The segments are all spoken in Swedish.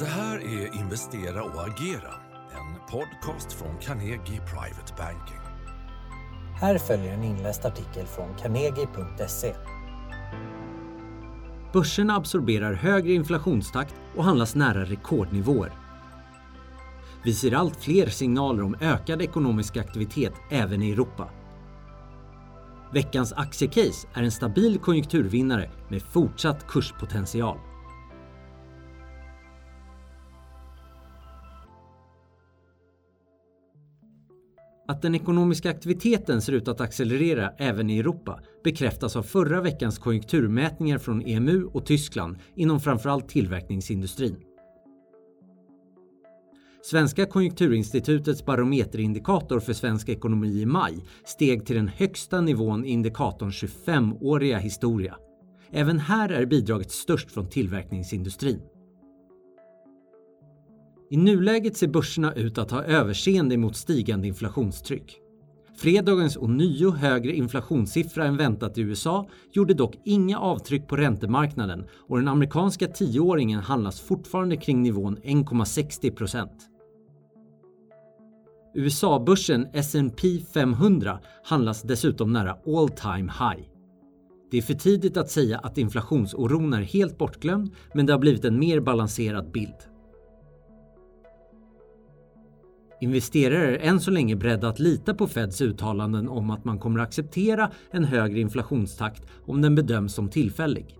Det här är Investera och agera, en podcast från Carnegie Private Banking. Här följer en inläst artikel från carnegie.se. Börserna absorberar högre inflationstakt och handlas nära rekordnivåer. Vi ser allt fler signaler om ökad ekonomisk aktivitet även i Europa. Veckans aktiecase är en stabil konjunkturvinnare med fortsatt kurspotential. Att den ekonomiska aktiviteten ser ut att accelerera även i Europa bekräftas av förra veckans konjunkturmätningar från EMU och Tyskland inom framförallt tillverkningsindustrin. Svenska konjunkturinstitutets barometerindikator för svensk ekonomi i maj steg till den högsta nivån i indikatorns 25-åriga historia. Även här är bidraget störst från tillverkningsindustrin. I nuläget ser börserna ut att ha överseende mot stigande inflationstryck. Fredagens ånyo högre inflationssiffra än väntat i USA gjorde dock inga avtryck på räntemarknaden och den amerikanska tioåringen handlas fortfarande kring nivån 1,60% USA-börsen S&P 500 handlas dessutom nära all time high. Det är för tidigt att säga att inflationsoron är helt bortglömd, men det har blivit en mer balanserad bild. Investerare är än så länge beredda att lita på Feds uttalanden om att man kommer acceptera en högre inflationstakt om den bedöms som tillfällig.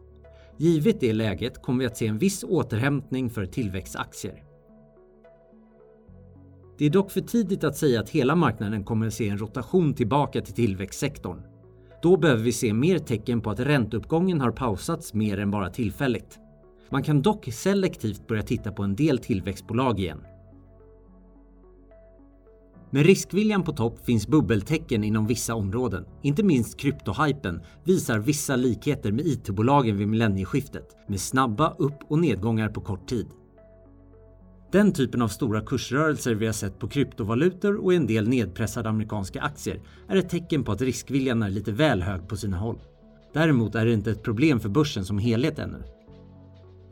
Givet det läget kommer vi att se en viss återhämtning för tillväxtaktier. Det är dock för tidigt att säga att hela marknaden kommer att se en rotation tillbaka till tillväxtsektorn. Då behöver vi se mer tecken på att ränteuppgången har pausats mer än bara tillfälligt. Man kan dock selektivt börja titta på en del tillväxtbolag igen. Med riskviljan på topp finns bubbeltecken inom vissa områden. Inte minst kryptohypen visar vissa likheter med IT-bolagen vid millennieskiftet med snabba upp och nedgångar på kort tid. Den typen av stora kursrörelser vi har sett på kryptovalutor och en del nedpressade amerikanska aktier är ett tecken på att riskviljan är lite väl hög på sina håll. Däremot är det inte ett problem för börsen som helhet ännu.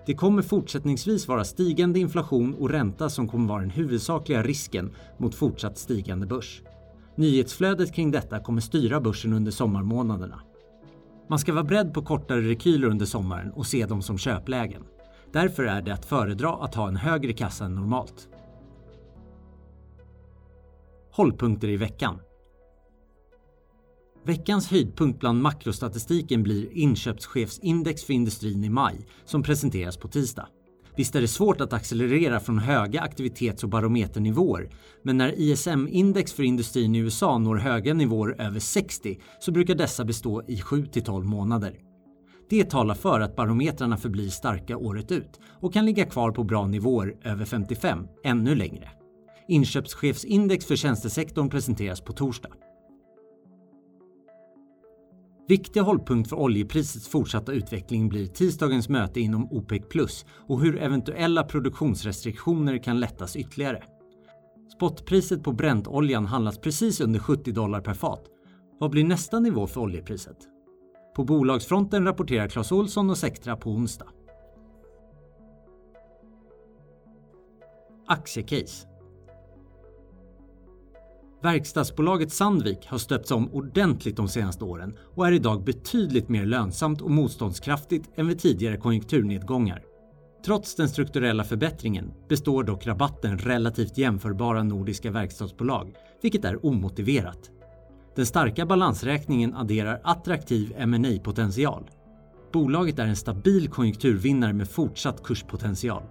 Det kommer fortsättningsvis vara stigande inflation och ränta som kommer vara den huvudsakliga risken mot fortsatt stigande börs. Nyhetsflödet kring detta kommer styra börsen under sommarmånaderna. Man ska vara beredd på kortare rekyler under sommaren och se dem som köplägen. Därför är det att föredra att ha en högre kassa än normalt. Hållpunkter i veckan. Veckans höjdpunkt bland makrostatistiken blir inköpschefsindex för industrin i maj som presenteras på tisdag. Visst är det svårt att accelerera från höga aktivitets och barometernivåer, men när ISM-index för industrin i USA når höga nivåer över 60 så brukar dessa bestå i 7 12 månader. Det talar för att barometrarna förblir starka året ut och kan ligga kvar på bra nivåer över 55 ännu längre. Inköpschefsindex för tjänstesektorn presenteras på torsdag. Viktig hållpunkt för oljeprisets fortsatta utveckling blir tisdagens möte inom OPEC plus och hur eventuella produktionsrestriktioner kan lättas ytterligare. Spotpriset på Brentoljan handlas precis under 70 dollar per fat. Vad blir nästa nivå för oljepriset? På bolagsfronten rapporterar Clas Olsson och Sectra på onsdag. Aktiecase Verkstadsbolaget Sandvik har stöpts om ordentligt de senaste åren och är idag betydligt mer lönsamt och motståndskraftigt än vid tidigare konjunkturnedgångar. Trots den strukturella förbättringen består dock rabatten relativt jämförbara nordiska verkstadsbolag, vilket är omotiverat. Den starka balansräkningen adderar attraktiv ma potential Bolaget är en stabil konjunkturvinnare med fortsatt kurspotential.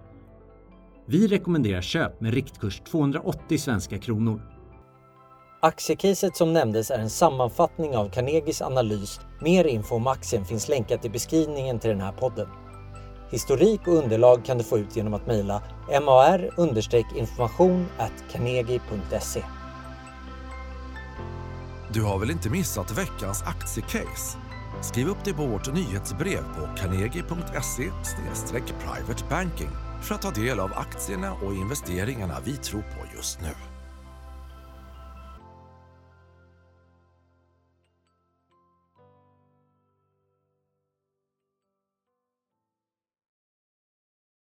Vi rekommenderar köp med riktkurs 280 svenska kronor. Aktiecaset som nämndes är en sammanfattning av Carnegies analys. Mer info om aktien finns länkat i beskrivningen till den här podden. Historik och underlag kan du få ut genom att mejla mar-information carnegie.se. Du har väl inte missat veckans aktiecase? Skriv upp det på vårt nyhetsbrev på carnegie.se privatebanking för att ta del av aktierna och investeringarna vi tror på just nu.